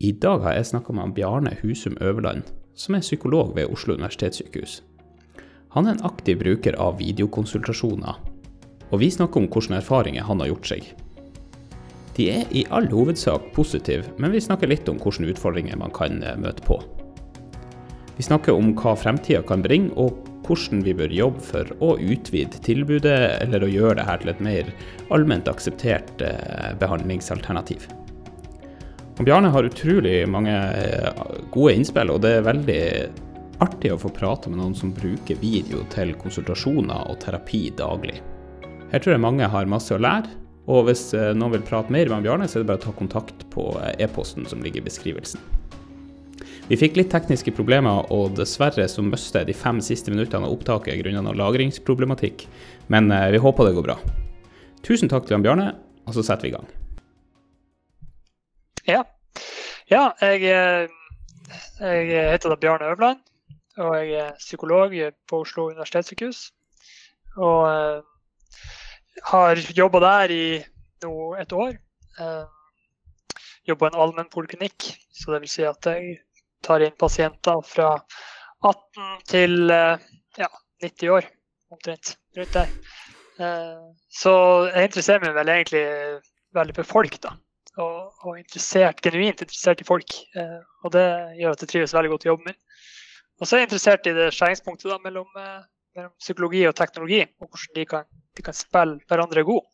I dag har jeg snakka med Bjarne Husum Øverland, som er psykolog ved Oslo universitetssykehus. Han er en aktiv bruker av videokonsultasjoner, og vi snakker om hvilke erfaringer han har gjort seg. De er i all hovedsak positive, men vi snakker litt om hvilke utfordringer man kan eh, møte på. Vi snakker om hva fremtida kan bringe, og hvordan vi bør jobbe for å utvide tilbudet, eller å gjøre dette til et mer allment akseptert eh, behandlingsalternativ. Bjarne har utrolig mange eh, gode innspill, og det er veldig artig å få prate med noen som bruker video til konsultasjoner og terapi daglig. Her tror jeg mange har masse å lære, og hvis eh, noen vil prate mer med Bjarne, så er det bare å ta kontakt på e-posten som ligger i beskrivelsen. Vi fikk litt tekniske problemer, og dessverre så mistet jeg de fem siste minuttene av opptaket grunnet noe lagringsproblematikk, men eh, vi håper det går bra. Tusen takk til Bjarne, og så setter vi i gang. Ja, ja jeg, eh, jeg, heter da Bjarne Øvland, og jeg er psykolog på Oslo universitetssykehus. Og har jobba der i nå et år. Uh, jobba i en allmennpoliklinikk, så det vil si at jeg tar inn pasienter fra 18 til uh, ja, 90 år, omtrent. Rundt der. Uh, så jeg interesserer meg vel egentlig veldig for folk, da. Og, og interessert, genuint interessert i folk. Eh, og det gjør at jeg trives veldig godt i jobben min. Og så er jeg interessert i det skjæringspunktet mellom, eh, mellom psykologi og teknologi, og hvordan de kan de kan spille hverandre gode.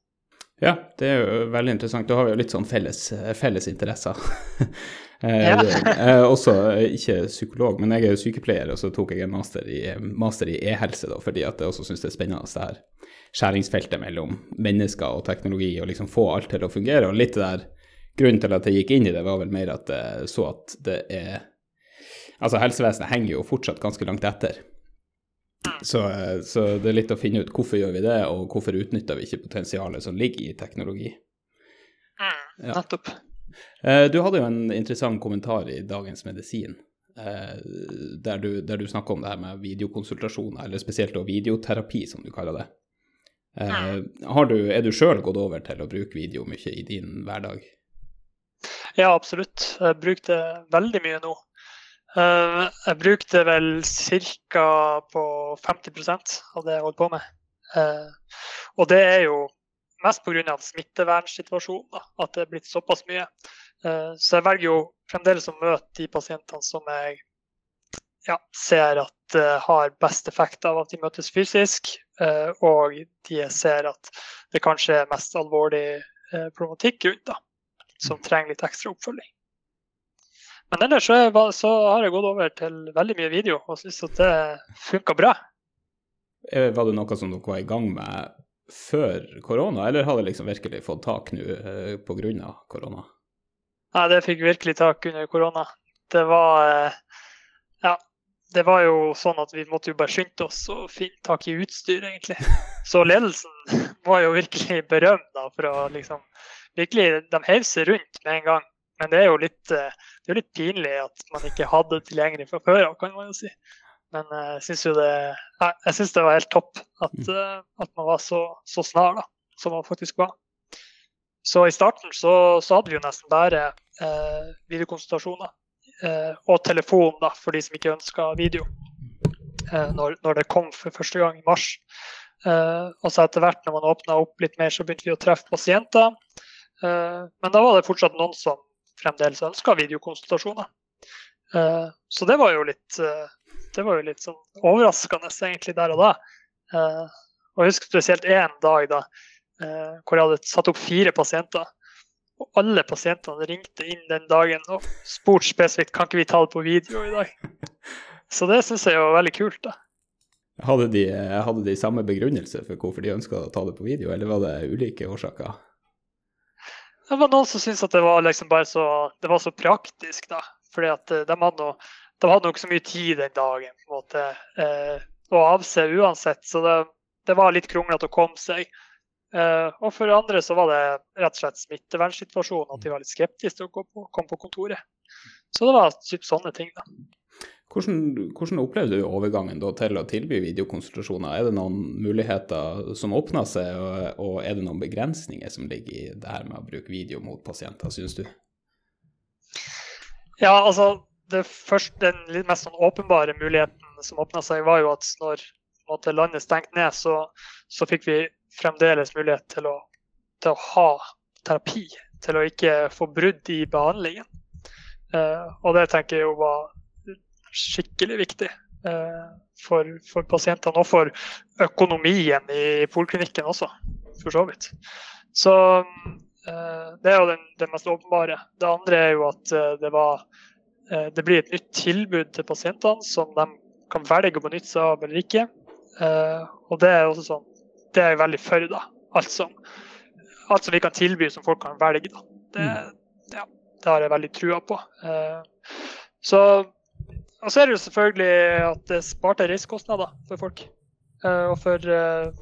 Ja, det er jo veldig interessant. Da har vi jo litt sånn felles, felles interesser. Eh, jeg er også ikke psykolog, men jeg er jo sykepleier, og så tok jeg en master i, master i e-helse, da, fordi at jeg også syns det er spennende det her skjæringsfeltet mellom mennesker og teknologi, og liksom få alt til å fungere. Og litt det der grunnen til at jeg gikk inn i det, var vel mer at jeg så at det er Altså, helsevesenet henger jo fortsatt ganske langt etter. Så, eh, så, det er litt å finne ut hvorfor gjør vi det, og hvorfor utnytter vi ikke potensialet som ligger i teknologi. Mm, ja. Nettopp. Eh, du hadde jo en interessant kommentar i Dagens Medisin, eh, der du, der du snakker om det her med videokonsultasjoner, eller spesielt videoterapi, som du kaller det. Du, er du sjøl gått over til å bruke video mye i din hverdag? Ja, absolutt. Jeg bruker det veldig mye nå. Uh, jeg brukte vel ca. på 50% av det jeg holdt på med. Uh, og det er jo mest pga. smittevernsituasjonen at det er blitt såpass mye. Uh, så jeg velger jo fremdeles å møte de pasientene som jeg ja, ser at har best effekt av at de møtes fysisk, og de jeg ser at det kanskje er mest alvorlig problematikk rundt, da, som trenger litt ekstra oppfølging. Men ellers så, jeg, så, har jeg gått over til veldig mye video og syns at det funka bra. Eh, var det noe som dere var i gang med før korona, eller har det liksom virkelig fått tak nå eh, pga. korona? Nei, det fikk virkelig tak under korona. Det var eh, Ja, det var jo sånn at vi måtte jo bare skynde oss og finne tak i utstyr, egentlig. Så ledelsen var jo virkelig berømt for å liksom Virkelig, de heiv seg rundt med en gang. Men det er jo litt, eh, det er litt pinlig at man ikke hadde det tilgjengelig fra før av, kan man jo si. Men eh, jeg syns jo det, jeg synes det var helt topp at, mm. eh, at man var så, så, snar da, som man faktisk var. Så i starten så, så hadde vi jo nesten bare eh, videokonsultasjoner. Eh, og telefon da, for de som ikke ønska video. Eh, når, når, det kom for første gang i mars. og så etter hvert når man åpna opp litt mer, så begynte vi å treffe pasienter. Men da var det fortsatt noen som fremdeles ønska videokonsultasjoner. Uh, så det var jo litt, det var jo litt sånn overraskende egentlig der og da. Og jeg husker spesielt én dag da hvor jeg hadde satt opp fire pasienter. Og alle pasientene ringte inn den dagen og spurte spesifikt kan ikke vi ta det på video i dag. Så det syns jeg var veldig kult. da. Hadde de, hadde de samme begrunnelse for hvorfor de ønska å ta det på video, eller var det ulike årsaker? Det var noen som syntes at det var liksom så, det var så praktisk, da. Fordi at eh, de hadde, noe, de hadde nok så mye tid den dagen på en måte, eh, å avse uansett. Så det, det var litt kronglete å komme seg. Eh, og for andre så var det rett og slett smittevernsituasjonen, at de var litt skeptiske til å komme på kontoret. Så det var typ sånne ting, da. Hvordan, hvordan opplevde du overgangen til å tilby videokonsultasjoner? Er det noen muligheter som åpner seg, og, og, er det noen begrensninger som ligger i det her med å bruke video mot pasienter, syns du? Ja, altså det første, Den litt mest sånn åpenbare muligheten som åpna seg, var jo at når måte, landet stengte ned, så, så, fikk vi fremdeles mulighet til å, til å, ha terapi. Til å ikke få brudd i behandlingen. Uh, og det tenker jeg jo var skikkelig viktig uh, for, for, pasientene og for økonomien i poliklinikken også, for så vidt. Så uh, det er jo den, den, mest åpenbare. Det andre er jo at det var Eh, det blir et nytt tilbud til pasientene som de kan velge å benytte seg av eller ikke. Eh, og det er også sånn, det er jeg veldig for. da. Alt som, alt som vi kan tilby som folk kan velge. da. Det, mm. ja, det har jeg veldig trua på. Eh, så, og så er det jo selvfølgelig at det sparte reisekostnader for folk. Og for,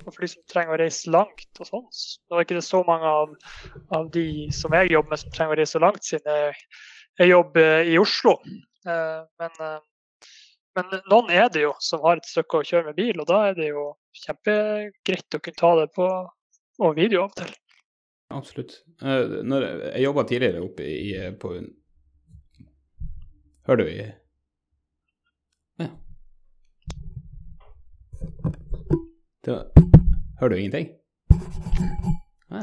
for, de som trenger å reise langt og sånn. Nå er ikke det så mange av, av de som jeg jobber med som trenger å reise så langt, siden jeg jeg jobber i Oslo. Eh, men, eh, men, noen er det jo som har et stykke å kjøre med bil, og da er det jo kjempegreit å kunne ta det på, og video av og til. Absolutt. Eh, når jeg jobba tidligere oppe i på Hører du i Ja. Det, hører du ingenting? Ja.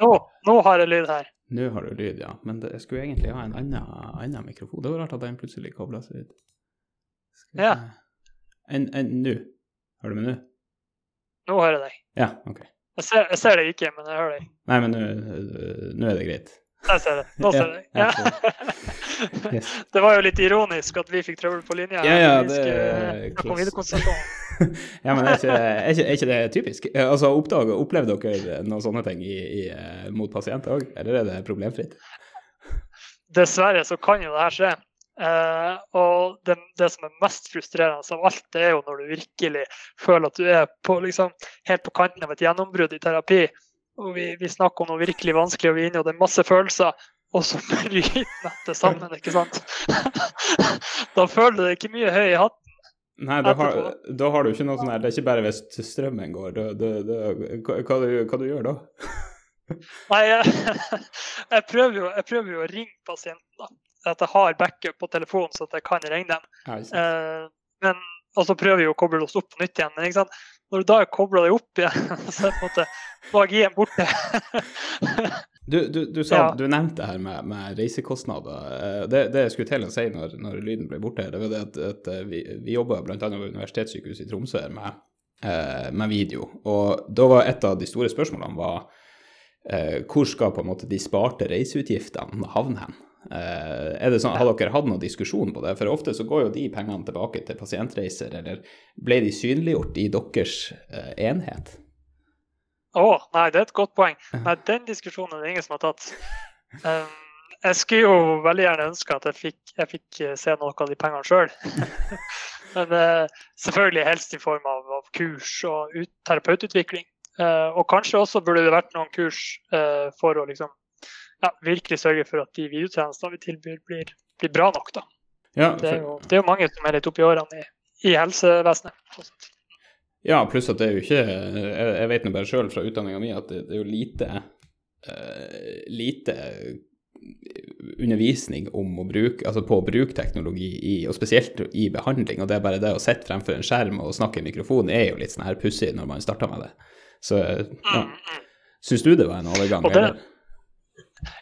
Nå, nå har jeg lyd her. Nå har du lyd, ja. Men det, jeg skulle egentlig ha en annen, annen mikrofon. Det var rart at den plutselig kobla seg ut. Ja. Enn en, nå? Hører du meg nå? Nå hører jeg deg. Ja, ok. Jeg ser, jeg ser deg ikke, men jeg hører deg. Nei, men nå er det greit. Der ser jeg. Nå ser jeg. Ja. yes. Det var jo litt ironisk at vi fikk trøbbel på linja. Ja, ja, det er ja, men er ikke, er, ikke, er ikke, det typisk? Altså, oppdag, Opplevde dere noen sånne ting i, i, eh, mot pasienter òg, eller er det problemfritt? Dessverre så kan jo det her skje. Uh, og det, det, som er mest frustrerende av alt, det er jo når du virkelig føler at du er på, liksom, helt på kanten av et gjennombrudd i terapi. Og Vi, vi snakker om noe virkelig vanskelig, og vi er inne, og det er masse følelser. Og så bryter dette sammen, ikke sant? da føler du deg ikke mye høy i hatten Nei, da har, da har, du ikke noe sånn her Det er ikke bare hvis strømmen går. Da, da, hva, hva, du, hva du gjør da? Nei, jeg, jeg, prøver jo, jeg, prøver jo, å ringe pasienten. da. At jeg har backup på telefonen, så at jeg kan ringe dem. Ja, eh, men, og så prøver vi å koble oss opp på nytt igjen. Men? Når du da kobler deg opp igjen, så er på en måte magien borte. Du, du, du, sa, ja. du nevnte her med, med reisekostnader. Eh, det, det, jeg skulle til å si når, når, lyden ble borte, det var det at, at eh, vi, vi jobba bl.a. ved Universitetssykehuset i Tromsø med, eh, med, video. Og da var et av de store spørsmålene var hvor skal på en måte de sparte reiseutgiftene havne hen? Er det sånn, Har dere hatt noen diskusjon på det? For ofte så går jo de pengene tilbake til pasientreiser, eller ble de synliggjort i deres enhet? Å, oh, nei, det er et godt poeng. Nei, den diskusjonen er det ingen som har tatt. Um, jeg skulle jo veldig gjerne ønske at jeg fikk, jeg fikk eh, se noe av de pengene sjøl. Men uh, selvfølgelig helst i form av, av kurs og ut, terapeututvikling. Uh, og kanskje også burde det vært noen kurs uh, for å liksom, ja, virkelig sørge for at de videotjenestene vi tilbyr, blir, blir bra nok. Da. Ja, for... det, er jo, det, er jo, mange som er litt oppi årene i, i helsevesenet. Sånn ja, pluss at det er jo ikke Jeg, jeg vet nå bare sjøl fra utdanninga mi at det, det, er jo lite uh, lite undervisning om å bruke, altså på å bruke teknologi, i, og spesielt i behandling. Og det er bare det å sitte fremfor en skjerm og snakke i mikrofon er jo litt sånn her pussig når man starter med det. Så ja. Syns du det var en overgang? Det,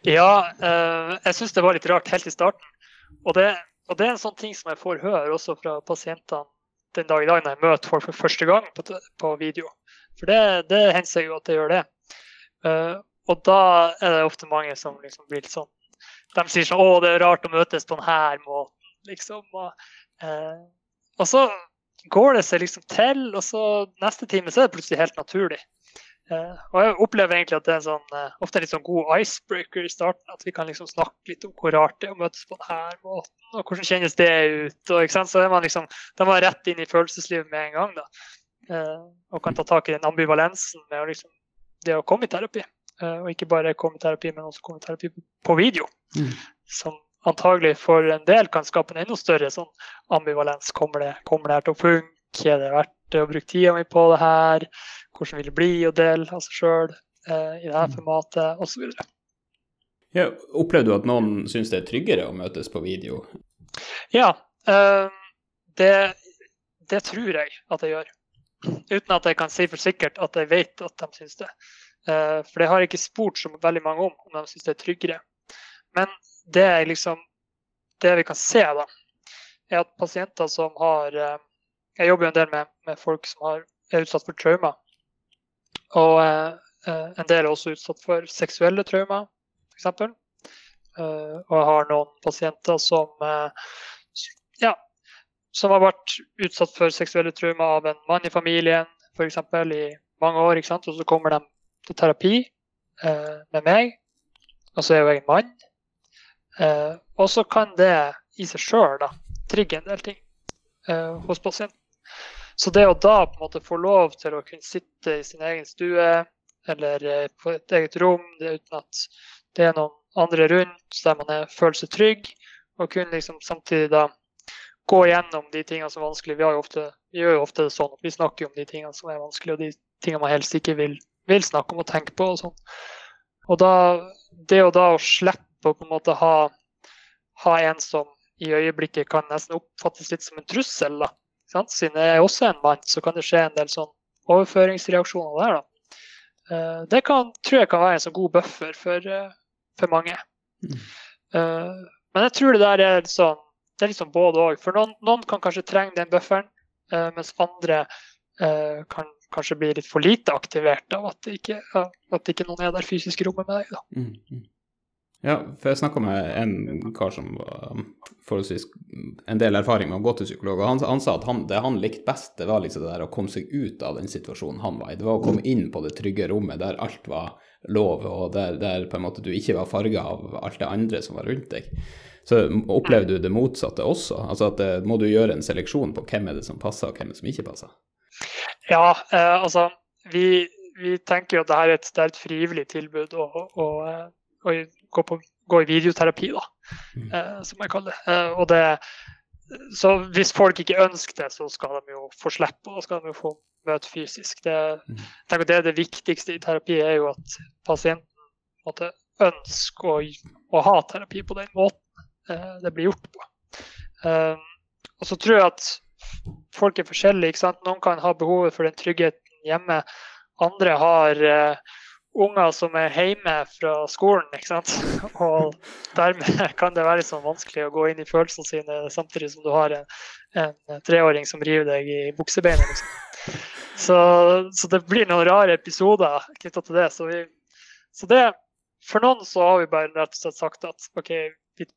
ja, uh, jeg syns det var litt rart helt i starten. Og det, og det er en sånn ting som jeg får høre også fra pasientene den dag i dag når jeg møter folk for første gang på, på video. For det, det hender seg jo at jeg gjør det. Uh, og da er det ofte mange som liksom blir litt sånn De sier sånn 'Å, det er rart å møtes på denne måten', liksom. Og, uh, og så går det seg liksom til, og så neste time så er det plutselig helt naturlig. Uh, og jeg opplever egentlig at det er en sånn, uh, ofte en litt sånn god icebreaker i starten. At vi kan liksom snakke litt om hvor rart det er å møtes på denne måten, og hvordan kjennes det ut. Og, Så er man liksom, da er man rett inn i følelseslivet med en gang. da. Uh, og kan ta tak i den ambivalensen med å liksom, det å komme i terapi. og ikke bare komme i terapi, men også komme i terapi på video. Mm. Som antagelig for en del kan skape en enda større sånn ambivalens. Kommer det, kommer det her til å funke? Er det verdt å bruke tida mi på det her? Hvordan vil det bli å dele av seg sjøl? i det her formatet osv. Ja, opplever du at noen syns det er tryggere å møtes på video? Ja, det, det tror jeg at jeg gjør. Uten at jeg kan si for sikkert at jeg vet at de syns det. For det har jeg ikke spurt så veldig mange om, om de syns det er tryggere. Men det, liksom, det vi kan se, da, er at pasienter som har Jeg jobber jo en del med, med folk som har, er utsatt for traumer. Og eh, en del er også utsatt for seksuelle traumer, f.eks. Eh, og jeg har noen pasienter som eh, ja, som har vært utsatt for seksuelle traumer av en mann i familien f.eks. i mange år. ikke sant? Og så kommer de til terapi eh, med meg, og så er jo jeg en mann. Eh, og så kan det i seg sjøl trigge en del ting eh, hos pasienten. Så det å da på en måte få lov til å kunne sitte i sin egen stue eller eh, på et eget rom uten at det er noen andre rundt, der man er, føler seg trygg, og kunne liksom samtidig da gå gjennom de tingene som er vanskelig. Vi, ofte, vi, gjør jo ofte det sånn at vi snakker om de tingene som er vanskelig, og de tingene man helst ikke vil, vil snakke om og tenke på. og sånn. Og da, det å da å slippe å på en måte ha, ha en som i øyeblikket kan nesten oppfattes litt som en trussel, da, siden jeg er også en mann, så kan det skje en del sånn overføringsreaksjoner der. da. Eh, det kan, tror jeg kan være en sånn god buffer for, eh, for mange. Mm. Eh, men jeg tror det der er litt sånn, det er liksom både òg. For noen, noen, kan kanskje trenge den bufferen, mens andre kan kanskje bli litt for lite aktivert av at, det ikke, at ikke noen er der fysisk i rommet med deg. da. Mm, mm. Ja, for jeg snakka med en kar som var um, forholdsvis en del erfaring med å gå til psykolog, og han, han sa at han, det han likte best, det var liksom det der å komme seg ut av den situasjonen han var i. Det var å komme inn på det trygge rommet der alt var lov, og der, der på en måte du ikke var farga av alt det andre som var rundt deg. Så opplever du det motsatte også? Altså at det, Må du gjøre en seleksjon på hvem er det som passer, og hvem er det som ikke passer? Ja, eh, altså vi, vi, tenker jo at dette er et, det et frivillig tilbud. og, og å gå, på, gå, i videoterapi, da, mm. eh, som jeg kaller det. Eh, og det. Så hvis folk ikke ønsker det, så skal de jo få slippe, og skal de jo få møte fysisk. Det, mm. det er det viktigste i terapi, er jo at pasienten måtte ønske å, å, ha terapi på den måten eh, det blir gjort på. Eh, og så tror jeg at folk er forskjellige. Noen kan ha behovet for den tryggheten hjemme. Andre har eh, unger som er hjemme fra skolen. ikke sant? Og dermed kan det være sånn vanskelig å gå inn i følelsene sine samtidig som du har en, en treåring som river deg i buksebeinet. Liksom. Så, så, det blir noen rare episoder knytta til det. Så, vi, så det, for noen så har vi bare rett og slett sagt at OK,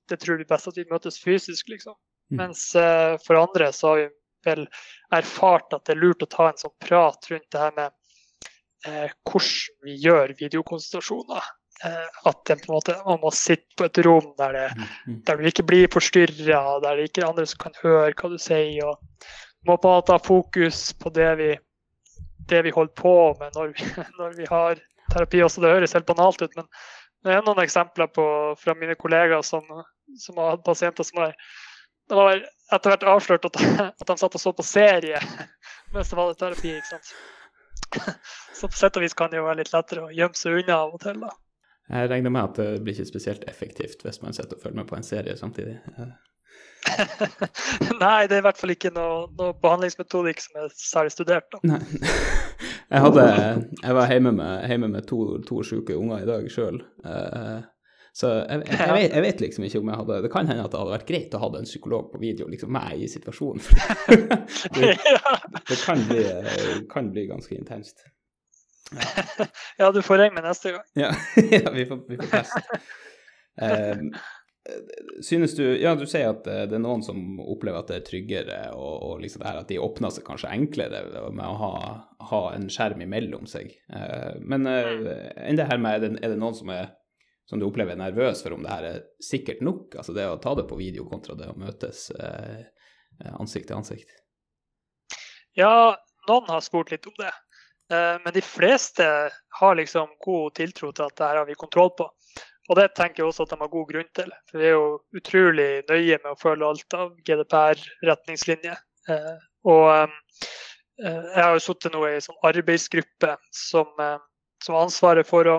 det tror vi best at vi møtes fysisk, liksom. Mm. Mens uh, for andre så har vi vel erfart at det er lurt å ta en sånn prat rundt det her med hvordan vi gjør videokonsultasjoner. Eh, at en måte, man må sitte på et rom der, det, mm, mm. der du ikke blir forstyrra, der det ikke er andre som kan høre hva du sier. og må på en måte ha fokus på det vi, det vi holder på med når vi, når vi har terapi. Også det høres helt banalt ut, men det er noen eksempler på, fra mine kollegaer som, som har hatt pasienter som har det var etter hvert avslørt at, at de satt og så på serie mens det var terapi. ikke sant? Så på sett og vis kan det jo være litt lettere å gjemme seg unna av og til, da. Jeg regner med at det blir ikke spesielt effektivt hvis man sitter og følger med på en serie samtidig. Nei, det er i hvert fall ikke noe, noe behandlingsmetodikk som er særlig studert. da. Nei. Jeg, hadde, jeg var hjemme med, hjemme med to, to syke unger i dag sjøl. Så jeg, jeg, jeg, vet, jeg, vet, liksom ikke om jeg hadde Det kan hende at det hadde vært greit å ha en psykolog på video, liksom meg i situasjonen. det, det kan, bli, kan, bli, ganske intenst. Ja. ja, du får ringe meg neste gang. Ja, ja vi får, vi får teste. Um, synes du Ja, du sier at det er noen som opplever at det er tryggere, og, og liksom det her at de åpner seg kanskje enklere med å ha, ha en skjerm imellom seg. Uh, men uh, enn det her med, er det, er det noen som er som du opplever nervøs for om det her er sikkert nok? Altså det å ta det på video kontra det å møtes eh, ansikt til ansikt? Ja, noen har spurt litt om det. Eh, men de fleste har liksom god tiltro til at det her har vi kontroll på. Og det tenker jeg også at de har god grunn til. For vi er jo utrolig nøye med å følge alt av GDPR-retningslinjer. Eh, og eh, jeg har jo sittet nå i en sånn arbeidsgruppe som som har ansvaret for å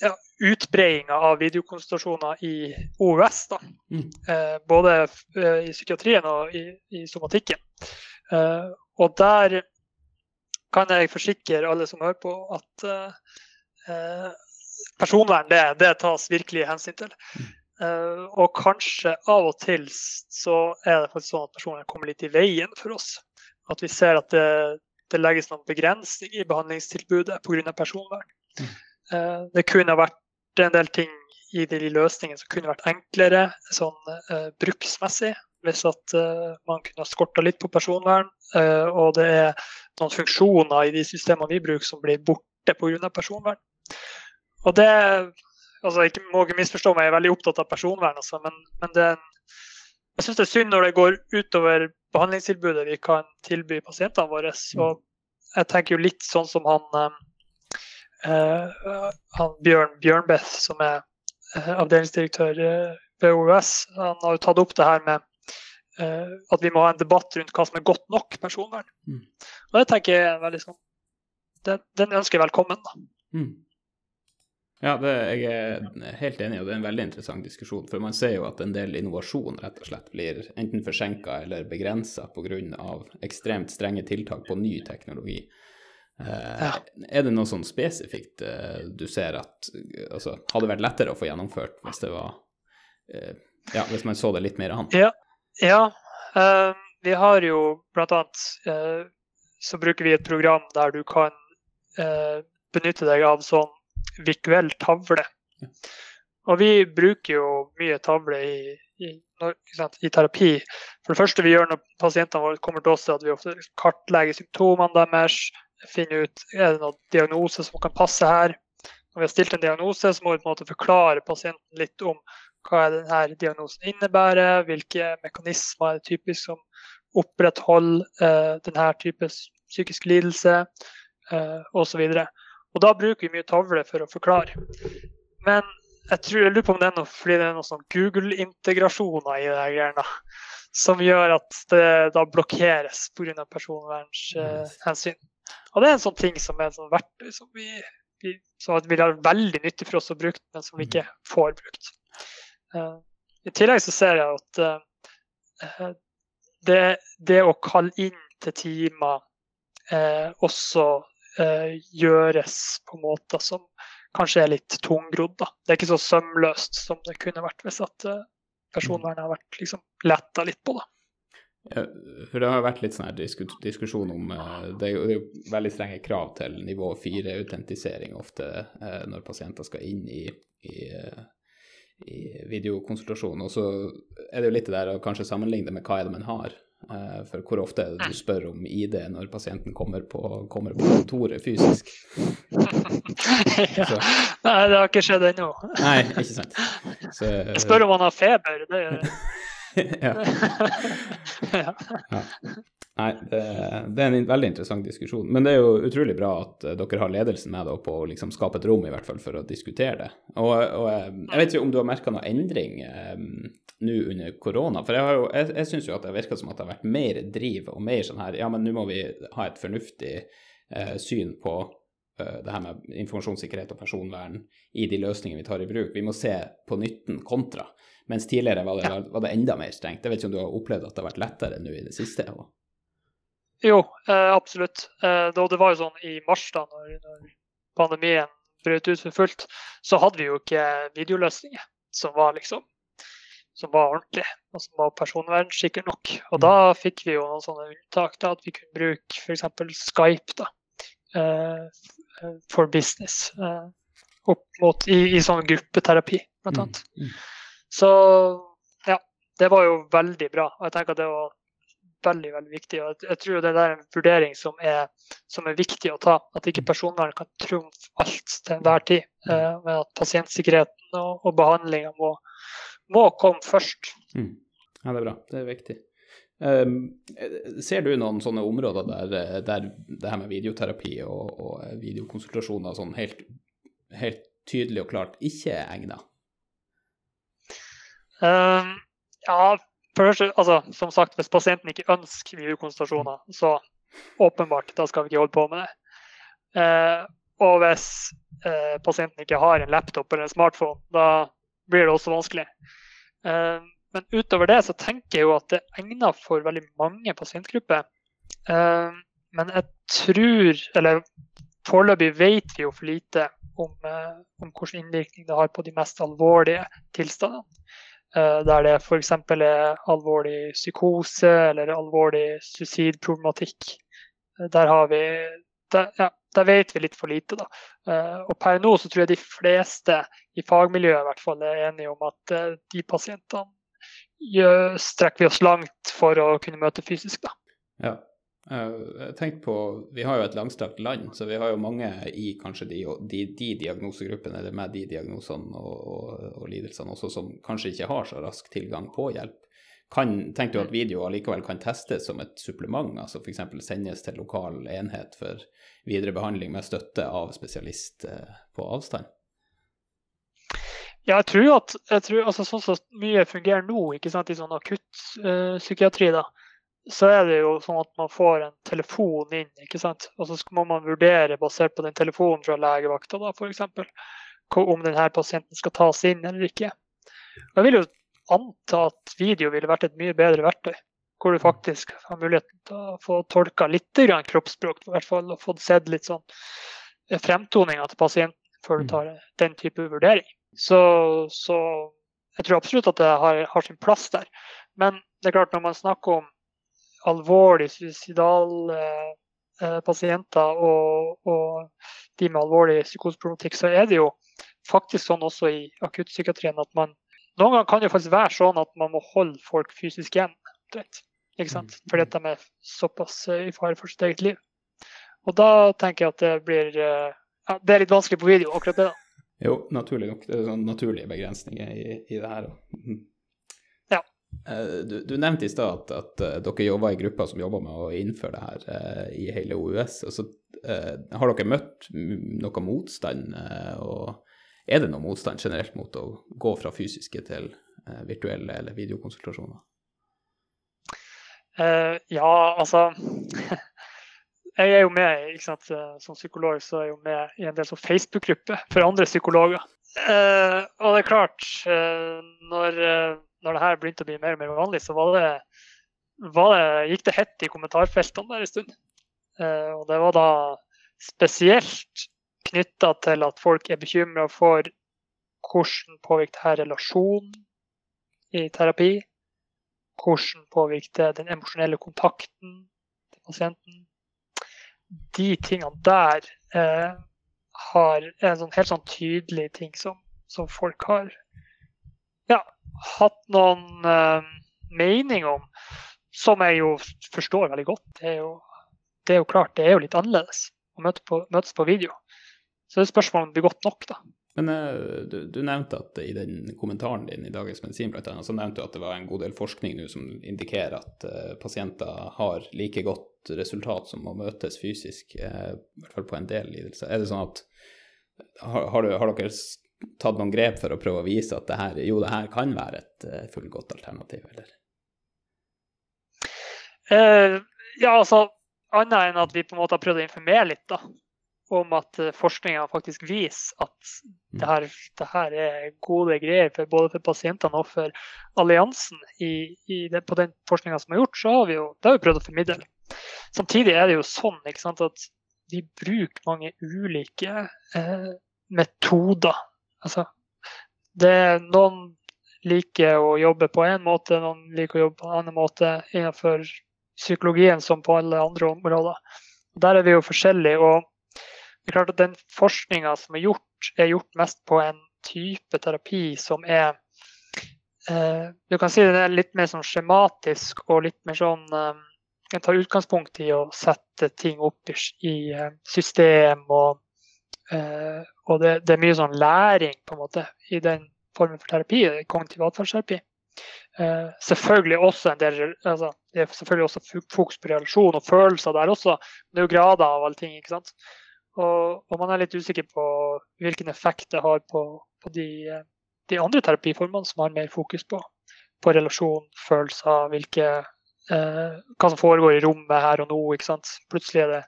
ja, utbredinga av videokonsultasjoner i OUS. Da. Mm. Eh, både uh, i psykiatrien og i, i somatikken. og der kan jeg forsikre alle som hører på, at personvern det, det, tas virkelig hensyn til. Mm. Og kanskje av og til så er det faktisk sånn at personvern kommer litt i veien for oss. At vi ser at det, det legges noen begrensninger i behandlingstilbudet pga. personvern. Mm. Uh, det kunne vært en del ting i de løsningene som kunne vært enklere sånn uh, bruksmessig. Hvis at man kunne skorta litt på personvern. og det er noen funksjoner i de systemene vi bruker som blir borte pga. personvern. Og det altså ikke, må ikke misforstå meg, jeg er veldig opptatt av personvern, altså, men, men det, jeg syns det er synd når det går utover behandlingstilbudet vi kan tilby pasientene våre. Så jeg tenker jo litt sånn som han, uh, han Bjørn Bjørnbeth, som er uh, avdelingsdirektør ved OUS. Han har jo tatt opp det her med at vi må ha en debatt rundt hva som er godt nok personvern. Mm. Og det tenker jeg er veldig sånn Den, den ønsker jeg velkommen. da. Mm. Ja, det, jeg er helt enig, og det er en veldig interessant diskusjon. For man ser jo at en del innovasjon rett og slett blir enten forsinka eller begrensa pga. ekstremt strenge tiltak på ny teknologi. Eh, ja. Er det noe sånn spesifikt eh, du ser at altså, hadde vært lettere å få gjennomført hvis det var eh, Ja, hvis man så det litt mer an? Ja. ja. Uh, vi har jo annet uh, så bruker vi et program der du kan uh, benytte deg av sånn virtuell tavle. Og vi bruker jo mye tavle i, i, i, terapi. For det første vi gjør når pasientene våre kommer til oss, er at vi ofte kartlegger symptomene deres. Finner ut er det noen diagnose som kan passe her. Når vi har stilt en diagnose, så må vi på en måte forklare pasienten litt om hva denne diagnosen innebærer, hvilke mekanismer er det typisk som opprettholder eh, denne type psykisk lidelse, eh, osv. Da bruker vi mye tavle for å forklare. Men jeg, tror, jeg lurer på om det er noe fordi det er noen sånn Google-integrasjoner i det greiene som gjør at det da blokkeres pga. personvernhensyn. Uh, og det er en sånn ting som er et sånn verktøy som vi, vi som vil være veldig nyttig for oss å bruke, men som vi ikke får brukt. Uh, I tillegg så ser jeg at uh, det, det, å kalle inn til timer også eh, gjøres på måter som kanskje er litt tungrodd. Det er ikke så sømløst som det kunne vært hvis at personvernet har vært liksom letta litt på. da. For Det har vært litt sånn her diskusjon om uh, det, er jo, veldig strenge krav til nivå 4-autentisering ofte uh, når pasienter skal inn i, i, uh, i videokonsultasjon. Og så er det jo litt det der å kanskje sammenligne med hva er det man har. For hvor ofte er det du spør om ID når pasienten kommer på, kommer på kontoret fysisk? ja. Nei, det har ikke skjedd ennå. Nei, ikke sant. Så, spør om han har feber. Det ja. ja. Nei, det, det, er en veldig interessant diskusjon. Men det er jo utrolig bra at uh, dere har ledelsen med da, på å liksom, skape et rom i hvert fall for å diskutere det. Og, og uh, jeg vet ikke om du har merka noe endring um, nå under korona. For jeg, jo, jeg, jeg syns jo at det virker som at det har vært mer driv og mer sånn her Ja, men nå må vi ha et fornuftig uh, syn på det her med informasjonssikkerhet og personvern i de løsningene vi tar i bruk. Vi må se på nytten kontra. Mens tidligere var det, var det enda mer strengt. Jeg vet ikke om du har opplevd at det har vært lettere nå i det siste? Også. Jo, eh, absolutt. Eh, det var jo sånn i mars, da når, når pandemien brøt ut for fullt, så hadde vi jo ikke videoløsninger som var liksom som var ordentlig, og som var personvernsikker nok. Og da mm. fikk vi jo noen sånne unntak, da, at vi kunne bruke f.eks. Skype da, uh, for business. Uh, opp mot, i, i sånn gruppeterapi, blant mm, annet. Mm. Så ja, det var jo veldig bra. Og jeg tenker at det var veldig veldig viktig. og Jeg tror det er en vurdering som er, som er viktig å ta. At ikke personvern kan trumfe alt til enhver tid. Mm. Eh, men at pasientsikkerheten og, og behandlinga må, må, komme først. Mm. Ja, det er bra. Det er viktig. Um, ser du noen sånne områder der, der det her med videoterapi og, og videokonsultasjoner sånn helt, helt, tydelig og klart ikke er egnet? Um, ja, Først, altså, som sagt, Hvis pasienten ikke ønsker videokonsultasjoner, så åpenbart, da skal vi ikke holde på med det. Uh, og hvis uh, pasienten ikke har en laptop eller en smartphone, da blir det også vanskelig. Eh, men utover det så tenker jeg jo at det er egnet for veldig mange pasientgrupper. Men jeg tror, eller foreløpig vet vi jo for lite om, eh, om hvilken innvirkning det har på de mest alvorlige tilstandene. Eh, der det f.eks. er alvorlig psykose eller alvorlig suicidproblematikk. Eh, der har vi der, ja, der vet vi litt for lite, da. Og per nå så tror jeg de fleste i fagmiljøet i hvert fall er enige om at de pasientene strekker vi oss langt for å kunne møte fysisk, da. Ja, jeg tenkte på, Vi har jo et langstrakt land, så vi har jo mange i kanskje de, de, de diagnosegruppene eller med de diagnosene og, og, og, lidelsene også som kanskje ikke har så rask tilgang på hjelp. Kan, tenker du at video allikevel kan testes som et supplement, altså f.eks. sendes til lokal enhet for videre behandling med støtte av spesialist eh, på avstand? Ja, jeg tror at jeg tror, altså, sånn som mye fungerer nå ikke sant, i sånn akuttpsykiatri, uh, da, så er det jo sånn at man får en telefon inn, ikke sant? og så må man vurdere basert på den telefonen fra legevakta da, f.eks. om denne pasienten skal tas inn eller ikke. Jeg vil jo anta at video ville vært et mye bedre verktøy. Hvor du faktisk har muligheten til å få tolka litt kroppsspråk i hvert fall, og fått sett litt sånn eh, fremtoninga til pasienten før du mm. tar den type vurdering. Så, så jeg tror absolutt at det har, har sin plass der. Men det er klart når man snakker om alvorlig suicidale eh, pasienter og, og, de med alvorlig psykoseproblematikk, så er det jo faktisk sånn også i akuttpsykiatrien at man Noen ganger kan det faktisk være sånn at man må holde folk fysisk igjen. Ikke sant? Mm. Fordi at de er såpass eh, i fare for sitt eget liv. Og da tenker jeg at det blir eh, ja, Det er litt vanskelig på video, akkurat det. da. Jo, naturlig nok. Det er sånn naturlige begrensninger i, i det her. Eh, du, du, nevnte i stad at, at, eh, dere jobber i grupper som jobber med å innføre det her uh, i hele OUS. Altså, uh, har dere møtt noe motstand, uh, og er det noe motstand generelt mot å gå fra fysiske til virtuelle eller videokonsultasjoner? ja, altså Jeg er jo med, ikke sant, som psykolog så er jeg jo med i en del sånn Facebook-grupper for andre psykologer. og det er klart, når når det her begynte å bli mer og mer vanlig, så var det, var det, gikk det hett i kommentarfeltene der en stund. Eh, og det var da spesielt knytta til at folk er bekymra for hvordan påvirker her relasjonen i terapi? Hvordan påvirker det den emosjonelle kontakten til pasienten? De tingene der eh, har en sånn helt sånn tydelig ting som, som folk har hatt noen uh, mening om, som jeg jo forstår veldig godt. Det er jo, det er jo klart, det er jo litt annerledes å møte på, møtes på video. Så det er spørsmålet om det blir godt nok, da. Men uh, du, du, nevnte at i den kommentaren din i Dagens Medisin blant annet, så nevnte du at det var en god del forskning nå som indikerer at uh, pasienter har like godt resultat som å møtes fysisk, uh, i hvert fall på en del lidelser. Er det sånn at har, har, har dere tatt noen grep for å prøve å vise at det her, jo, det her kan være et uh, fullgodt alternativ, eller? Uh, ja, altså annet enn at vi på en måte har prøvd å informere litt da, om at uh, forskninga faktisk viser at det, her, det, her, er gode greier for, både for pasientene og for alliansen. I, i det, på den forskninga som er gjort, så har vi jo det har vi prøvd å formidle. Samtidig er det jo sånn sant, at vi bruker mange ulike eh, metoder Altså, det noen liker å jobbe på én måte, noen liker å jobbe på en annen måte innenfor psykologien som på alle andre områder. Der er vi jo forskjellige. og det er klart at Den forskninga som er gjort, er gjort mest på en type terapi som er eh, Du kan si den er litt mer sånn skjematisk og litt mer sånn eh, Den tar utgangspunkt i å sette ting opp i, i eh, system og Eh, og det, det, er mye sånn læring på en måte i den formen for terapi, kognitiv atferdsterapi. Eh, selvfølgelig også en del, altså, det er selvfølgelig også fokus på relasjon og følelser der også. Men det er jo grader av alle ting. ikke sant? Og, og, man er litt usikker på hvilken effekt det har på, på de, de, andre terapiformene som har mer fokus på, på relasjon, følelser, hvilke, eh, hva som foregår i rommet her og nå. ikke sant? Plutselig er det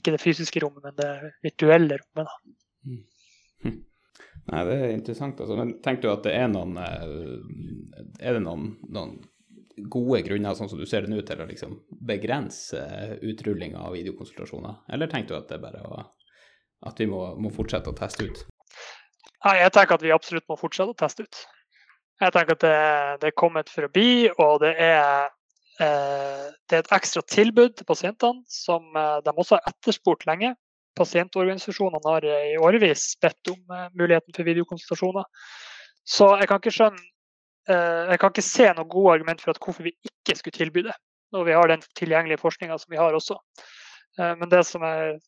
ikke det fysiske rommet, men det virtuelle rommet. da. Mm. Hm. Nei, Det er interessant. altså. Men tenker du at det er noen eh, Er det noen, noen gode grunner, sånn som du ser det nå, til å liksom begrense utrulling av videokonsultasjoner? Eller tenker du at det er bare å, at vi må, må fortsette å teste ut? Nei, jeg tenker at vi absolutt må fortsette å teste ut. Jeg tenker at det, det er kommet for å bli, og det er, eh, det er et ekstra tilbud til pasientene som eh, de også har etterspurt lenge. Pasientorganisasjonene har i årevis bedt om eh, muligheten for videokonsultasjoner. Så jeg kan ikke skjønne eh, Jeg kan ikke se noe gode argument for at hvorfor vi ikke skulle tilby det, når vi har den tilgjengelige forskninga som vi har også. Eh, men det som jeg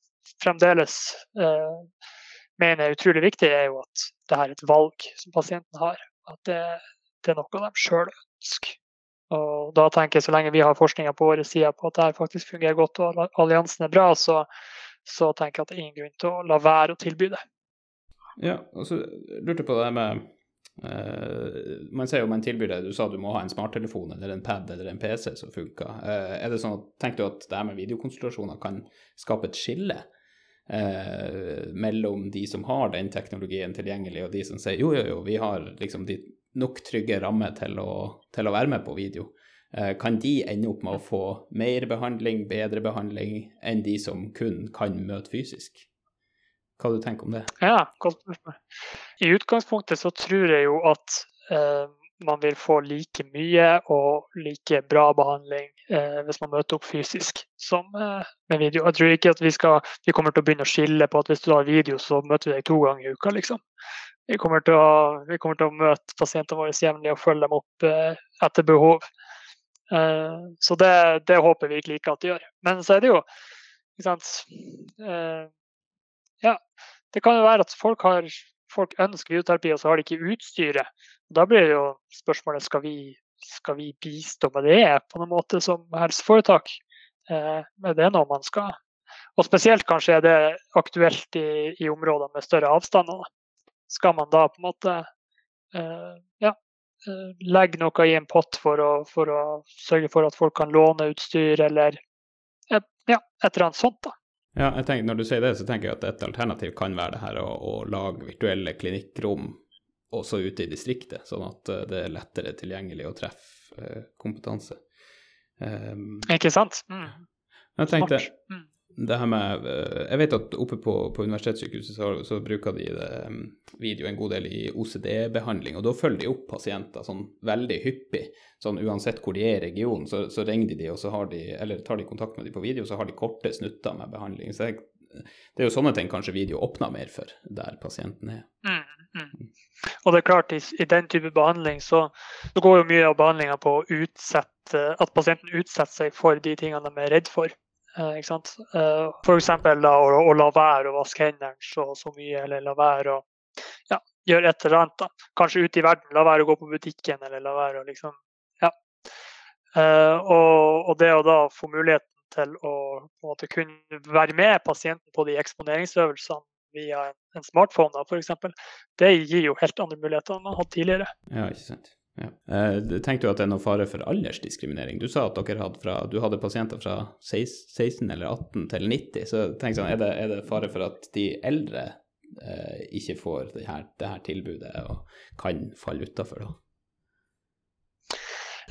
fremdeles eh, mener er utrolig viktig, er jo at det er et valg som pasienten har. At det, det er noe de sjøl ønsker. Og da tenker jeg Så lenge vi har forskninga på våre sider på at det her faktisk fungerer godt og alliansen er bra, så, så tenker jeg at det er ingen grunn til å la være å tilby det. Ja, og så lurte jeg på det med uh, Man sier jo man tilbyr det, du sa du må ha en smarttelefon eller en pad eller en PC som funker. Uh, er det sånn at, Tenker du at det her med videokonsultasjoner kan skape et skille uh, mellom de som har den teknologien tilgjengelig, og de som sier jo, jo, jo, vi har liksom de nok trygge rammer til å, til å være med på video? Kan de ende opp med å få mer behandling, bedre behandling, enn de som kun kan møte fysisk? Hva du tenker om det? Ja, godt spørsmål. I utgangspunktet så tror jeg jo at eh, man vil få like mye og like bra behandling eh, hvis man møter opp fysisk som eh, med video. Jeg tror ikke at vi, skal, vi kommer til å begynne å skille på at hvis du har video, så møter vi deg to ganger i uka, liksom. Vi kommer til å, kommer til å møte pasientene våre jevnlig og følge dem opp eh, etter behov. Eh, så det, det, håper vi virkelig ikke at de gjør. Men så er det jo ikke sant, eh, ja, det kan jo være at folk, har, folk ønsker videoterapi, og så har de ikke utstyret. Da blir det jo spørsmålet skal vi skal vi bistå med det på noen måte som helseforetak. Eh, er det noe man skal Og spesielt kanskje er det aktuelt i, i områder med større avstander. Skal man da på en måte eh, ja, legge noe i en pott for å, for å, sørge for at folk kan låne utstyr, eller ja, et eller annet sånt. da. Ja, jeg tenker, Når du sier det, så tenker jeg at et alternativ kan være det her å, å lage virtuelle klinikkrom også ute i distriktet, sånn at eh, det er lettere tilgjengelig å treffe uh, kompetanse. Um, Ikke sant? Mm. Jeg tenkte, mm det her med eh, Jeg vet at oppe på, på universitetssykehuset så, så, bruker de det, mm, video en god del i OCD-behandling, og da følger de opp pasienter sånn veldig hyppig. Sånn uansett hvor de er i regionen, så, så ringer de de, og så har de, eller tar de kontakt med de på video, så har de korte snutter med behandling. Så jeg, det er jo sånne ting kanskje video åpner mer for der pasienten er. Mm, mm. Og det er klart, i, i, den type behandling så, så går jo mye av behandlinga på utsette, at pasienten utsetter seg for de tingene de er redd for. Uh, ikke sant? Uh, F.eks. Å, la være å vaske hendene så, så mye, eller la være å ja, gjøre et eller annet. Da. Kanskje ute i verden, la være å gå på butikken, eller la være å liksom Ja. Uh, og, og, det å da få muligheten til å måte kunne være med pasienten på de eksponeringsøvelsene via en, en smartphone, f.eks., det gir jo helt andre muligheter enn man hatt tidligere. Ja, ikke sant. Ja. Eh, tenkte du at det er noe fare for aldersdiskriminering? Du sa at dere hadde, fra, du hadde pasienter fra 16 eller 18 til 90. så tenk sånn, er, det, er det fare for at de eldre eh, ikke får det her, det her, tilbudet og kan falle utafor da?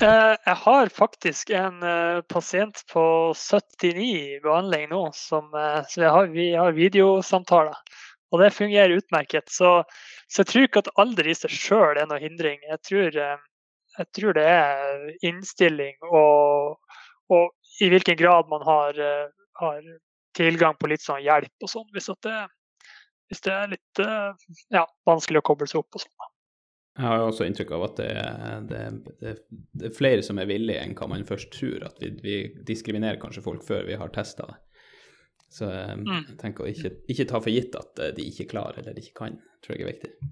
Eh, jeg har faktisk en uh, pasient på 79 i behandling nå, som, så har, vi har videosamtaler. Og det fungerer utmerket. Så, så jeg tror ikke at alder i seg sjøl er noe hindring. Jeg tror, eh, jeg tror, det er innstilling og, og i hvilken grad man har, eh, har, tilgang på litt sånn hjelp og sånn, hvis, hvis, det er litt eh, ja, vanskelig å koble seg opp og sånn. Jeg har også inntrykk av at det, det, det, det, er flere som er villige enn hva man først tror. At vi, vi diskriminerer kanskje folk før vi har testa det. Så um, mm. jeg tenker å ikke, ikke, ta for gitt at eh, de ikke klarer eller de ikke kan, tror jeg er viktig.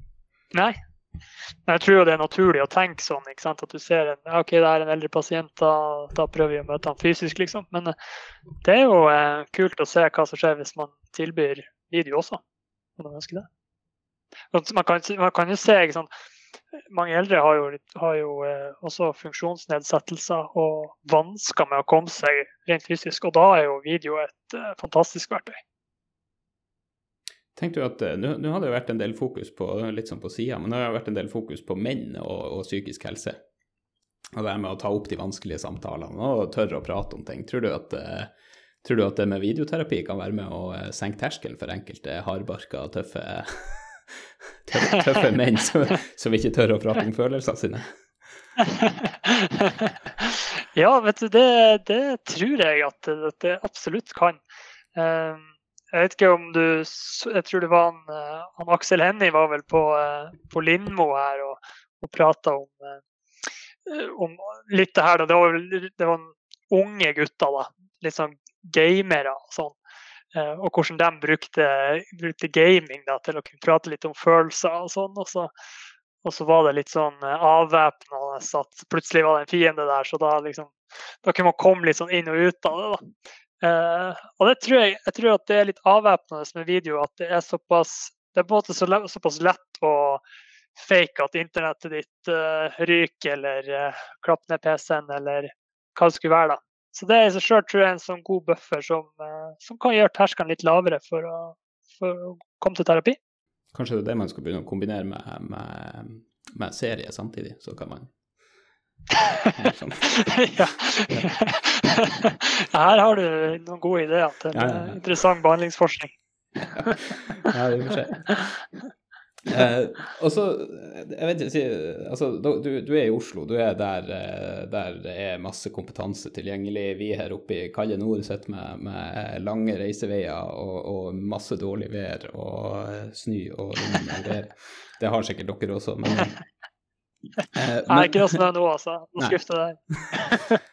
Nei, jeg tror jo det er naturlig å tenke sånn. ikke sant? At du ser en ok, det er en eldre pasient, da, da prøver vi å møte han fysisk, liksom. Men uh, det er jo eh, kult å se hva som skjer hvis man tilbyr video også. Om man ønsker det. Man kan, man kan jo se ikke sant? Mange eldre har jo, har jo eh, også funksjonsnedsettelser og vansker med å komme seg rent fysisk. Og da er jo video et eh, fantastisk verktøy. Tenk du at, Nå har det jo vært en del fokus på litt sånn på siden, men det har vært en del fokus på menn og, og psykisk helse. Og det med å ta opp de vanskelige samtalene og tørre å prate om ting. Tror du at Tror du at det med videoterapi kan være med å senke terskelen for enkelte hardbarka, tøffe tøffe, menn som, som, ikke tør å prate om følelsene sine? ja, vet du, det, det tror jeg at, at, det absolutt kan. Um, jeg vet ikke om du Jeg tror det var han, eh, han Aksel Hennie var vel på, eh, på Lindmo her og, og prata om, eh, om, litt det her. Da. Det var, det var unge gutter, da. Litt sånn gamere og sånn. Eh, og hvordan de brukte, brukte gaming da, til å kunne prate litt om følelser og sånn. Og så, og så var det litt sånn eh, avvæpnende at plutselig var det en fiende der, så da liksom da kunne man komme litt sånn inn og ut av det. da. Eh, og det tror jeg, jeg tror at det er litt avvæpnende med video, at det er såpass det er på en måte så, såpass lett å fake at internettet ditt uh, ryker, eller uh, klappe ned PC-en, eller hva det skulle være. da. Så det i seg sjøl tror jeg er en sånn god buffer som, eh, som kan gjøre terskelen litt lavere for å, for å, komme til terapi. Kanskje det er det man skal begynne å kombinere med, med, med serie samtidig, så kan man ja. Her har du noen gode ideer til ja, ja, interessant behandlingsforskning. ja, vi får se. Eh, og så, jeg vet ikke, altså, du, du, er i Oslo, du er der, eh, der, det er masse kompetanse tilgjengelig. Vi her oppe i kalde nord sitter med, med, lange reiseveier og, og, masse dårlig vær og eh, snø og vær. Det har sikkert dere også, men eh, Nei, ikke noe snø nå, altså. Nå skuffer det deg.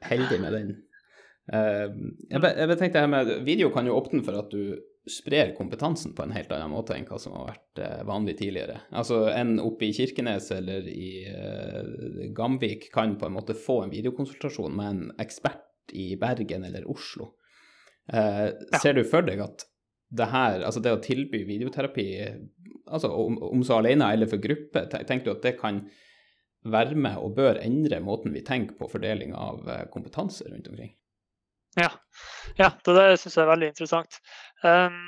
heldig med den. Uh, jeg, jeg tenkte her med Video kan jo åpne for at du sprer kompetansen på en helt annen måte enn hva som har vært uh, vanlig tidligere. Altså En oppe i Kirkenes eller i uh, Gamvik kan på en måte få en videokonsultasjon med en ekspert i Bergen eller Oslo. Ja. Ser du for deg at det her, altså det å tilby videoterapi, altså om, om så alene eller for gruppe, tenker du at det kan være med og bør endre måten vi tenker på fordeling av kompetanse rundt omkring? Ja, ja det, det syns jeg er veldig interessant. Um,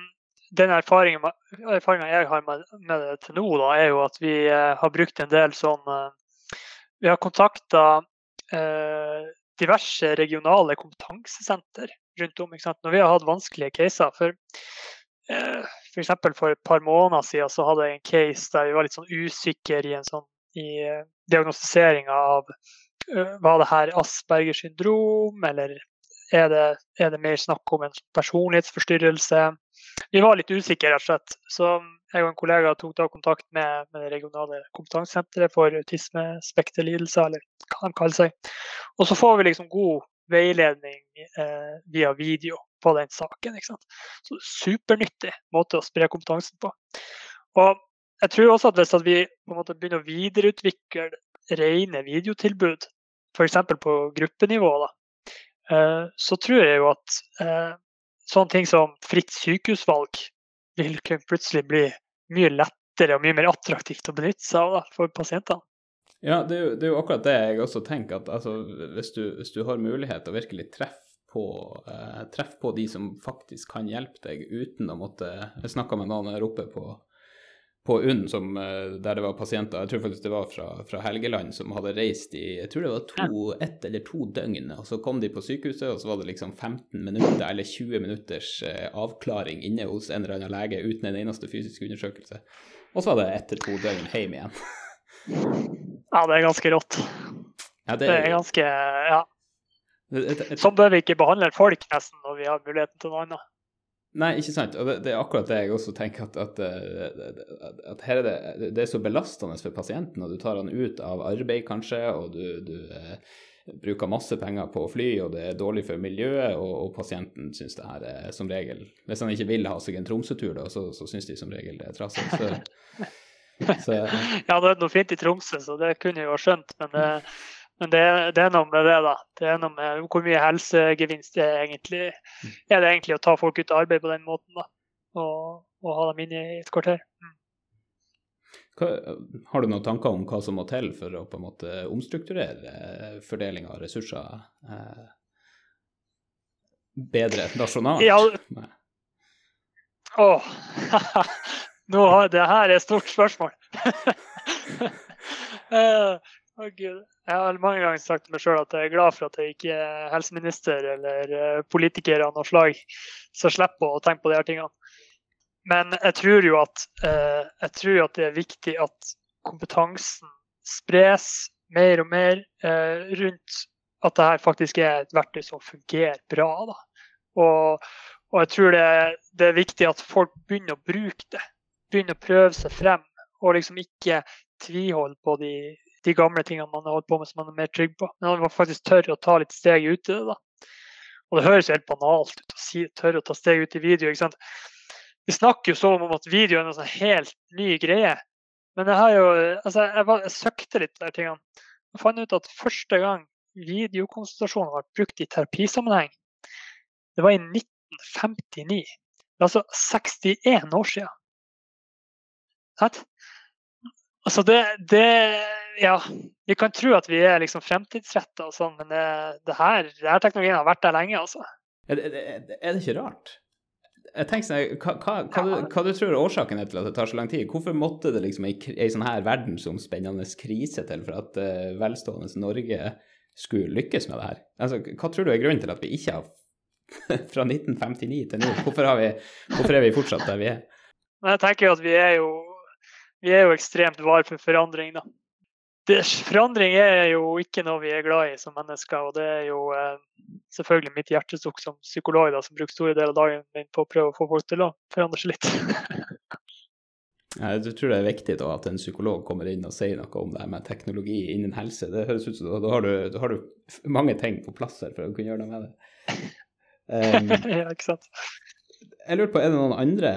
den erfaringen, erfaringen, jeg har med, med, det til nå, da, er jo at vi uh, har brukt en del sånn uh, Vi har kontakta uh, eh, diverse regionale kompetansesenter rundt om. Når vi har hatt vanskelige caser. For F.eks. For, for et par måneder siden så hadde jeg en case der vi var litt sånn usikre i en sånn i diagnostiseringa av var det her Asperger syndrom eller er det, er det, mer snakk om en personlighetsforstyrrelse? Vi var litt usikre, rett og slett. Så jeg og en kollega tok da kontakt med, med det regionale kompetansesenteret for autismespekterlidelser, eller hva de kaller seg. Og så får vi liksom god veiledning eh, via video på den saken. Ikke sant? Så supernyttig måte å spre kompetansen på. Og jeg tror også at hvis at vi på en måte begynner å videreutvikle rene videotilbud, f.eks. på gruppenivå, da, så tror jeg jo at eh, sånne ting som fritt sykehusvalg vil plutselig bli mye lettere og mye mer attraktivt å benytte seg av for pasientene. Ja, det er, jo, det er, jo, akkurat det jeg også tenker. at altså, hvis, du, hvis, du, har mulighet til å virkelig treffe på, eh, treff på de som faktisk kan hjelpe deg, uten å måtte Jeg med noen her oppe på, på UNN som, eh, der det var pasienter, jeg tror faktisk det var fra, fra, Helgeland, som hadde reist i jeg tror det var to, ett eller to døgn. og Så kom de på sykehuset, og så var det liksom 15 minutter eller 20 minutters eh, avklaring inne hos en eller annen lege uten en eneste fysisk undersøkelse. Og så var det etter to døgn hjem igjen. ja, det er ganske rått. Ja, det, det er ganske Ja. Sånn bør vi ikke behandle folk nesten når vi har muligheten til noe annet. Nei, ikke sant. Og det, det, er akkurat det jeg også tenker, at, at, at, at her er det, det er så belastende for pasienten, og du tar han ut av arbeid kanskje, og du, du eh, bruker masse penger på å fly, og det er dårlig for miljøet, og, og pasienten syns det her er som regel Hvis han ikke vil ha seg en Tromsø-tur, da, så, så syns de som regel det er trasig. Så, så, ja, det er noe fint i Tromsø, så det kunne jeg jo ha skjønt, men det men det, det, er noe med det, da. Det er noe med hvor mye helsegevinst det er egentlig er det egentlig å ta folk ut av arbeid på den måten, da. Og, og ha dem inne i et kvarter. Mm. Hva, har du noen tanker om hva som må til for å på en måte omstrukturere fordeling av ressurser eh, bedre nasjonalt? Ja. Åh, Nå, det her er et stort spørsmål. oh, Gud. Jeg har mange ganger sagt til meg sjøl at jeg er glad for at jeg ikke er helseminister eller uh, politiker av noe slag, så slipper å tenke på de her tingene. Men jeg tror jo at, uh, jeg tror at det er viktig at kompetansen spres mer og mer rundt at det her faktisk er et verktøy som fungerer bra. Da. Og, og jeg tror det, det, er viktig at folk begynner å bruke det Begynner å prøve seg frem, og liksom ikke tviholde på de, de, gamle tingene man har holdt på med som man er mer trygg på. Men man faktisk tør å ta litt steg ut i det. da. Og det høres jo helt banalt ut å si tørre å ta steg ut i video. ikke sant? Vi snakker jo så om at video er en sånn helt ny greie. Men jeg har jo, altså jeg, var, jeg søkte litt der tingene. Jeg fant ut at første gang videokonsultasjon ble brukt i terapisammenheng, det var i 1959. Det er altså 61 år siden. Sant? Altså det, det, Ja, vi kan tro at vi er liksom fremtidsretta og sånn, men det, det, her, denne teknologien har vært der lenge, altså. Er det, er det ikke rart? Jeg tenker sånn, hva, hva, hva, du, hva, du, tror er årsaken til at det tar så lang tid? Hvorfor måtte det liksom ei sånn her verdensomspennende krise til for at uh, velstående Norge skulle lykkes med det her? Altså, hva tror du er grunnen til at vi ikke har fra 1959 til nå? Hvorfor, vi, hvorfor er vi fortsatt der vi er? Jeg tenker jo at vi er jo vi er jo ekstremt var for forandring, da. Det, forandring er jo ikke noe vi er glad i som mennesker. Og det er jo eh, selvfølgelig mitt hjertesukk som psykolog da, som bruker store deler av dagen min på å prøve å få folk til å forandre seg litt. Jeg tror det er viktig da, at en psykolog kommer inn og sier noe om det med teknologi innen helse. Det høres ut som da, da, har du, da har du mange ting på plass her for å kunne gjøre noe med det. Um, ja, ikke sant jeg lurer på, er det noen andre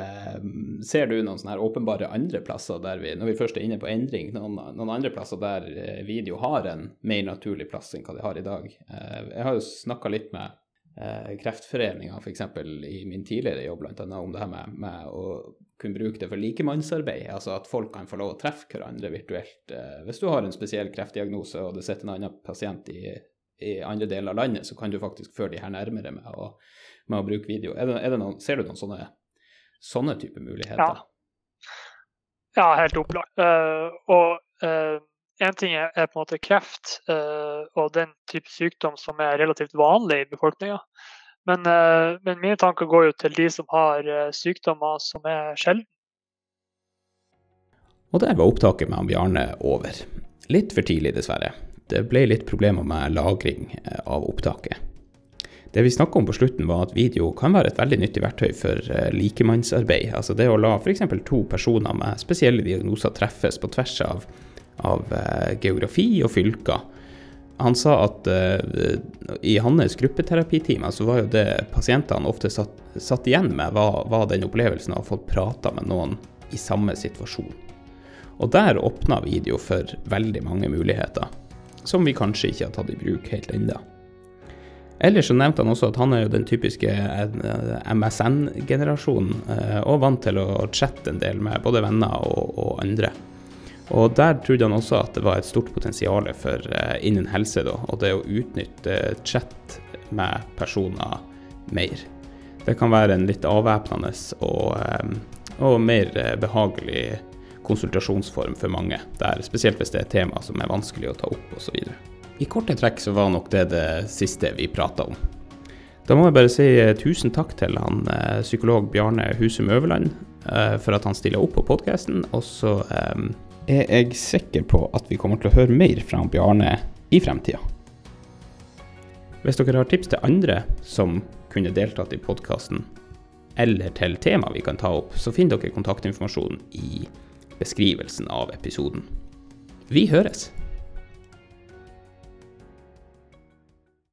Ser du noen sånne her åpenbare andre plasser der vi, når vi først er inne på endring, noen, noen andre plasser der eh, video har en mer naturlig plass enn hva de har i dag? Eh, jeg har jo snakka litt med eh, Kreftforeninga f.eks. i min tidligere jobb, blant annet om det her med, med, å kunne bruke det for likemannsarbeid. Altså at folk kan få lov å treffe hverandre virtuelt. Hvis du har en spesiell kreftdiagnose og det sitter en annen pasient i, i andre deler av landet, så kan du faktisk føre de her nærmere med å med å bruke video. Er det, er det noen, ser du noen sånne, sånne type muligheter? Ja, ja helt opplagt. Uh, og uh, en ting er, er, på en måte kreft uh, og den type sykdom som er relativt vanlig i befolkninga. Men, men, mine tanker går jo til de som har sykdommer som er sjelden. Og der var opptaket med Bjarne over. Litt for tidlig, dessverre. Det ble litt problemer med lagring av opptaket. Det vi snakka om på slutten, var at video kan være et veldig nyttig verktøy for uh, likemannsarbeid. Altså det å la f.eks. to personer med spesielle diagnoser treffes på tvers av, av uh, geografi og fylker. Han sa at uh, i hans gruppeterapiteam så var jo det pasientene ofte satt, satt igjen med, var, var, den opplevelsen av å få prata med noen i samme situasjon. Og der åpna video for veldig mange muligheter, som vi kanskje ikke har tatt i bruk helt ennå. Ellers så nevnte han også at han er jo den typiske eh, MSN-generasjonen, eh, og vant til å chatte en del med både venner og, og, andre. Og der trodde han også at det var et stort potensial for eh, innen helse, da, og det å utnytte chat med personer mer. Det kan være en litt avvæpnende og, og mer behagelig konsultasjonsform for mange, der, spesielt hvis det er et tema som er vanskelig å ta opp osv. I korte trekk så var nok det det siste vi prata om. Da må jeg bare si eh, tusen takk til han eh, psykolog Bjarne Husum Øverland eh, for at han stiller opp på podkasten. Og så er jeg sikker på at vi kommer til å høre mer fra Bjarne i fremtida. Hvis dere har tips til andre som kunne deltatt i podkasten, eller til tema vi kan ta opp, så finner dere kontaktinformasjon i beskrivelsen av episoden. Vi høres!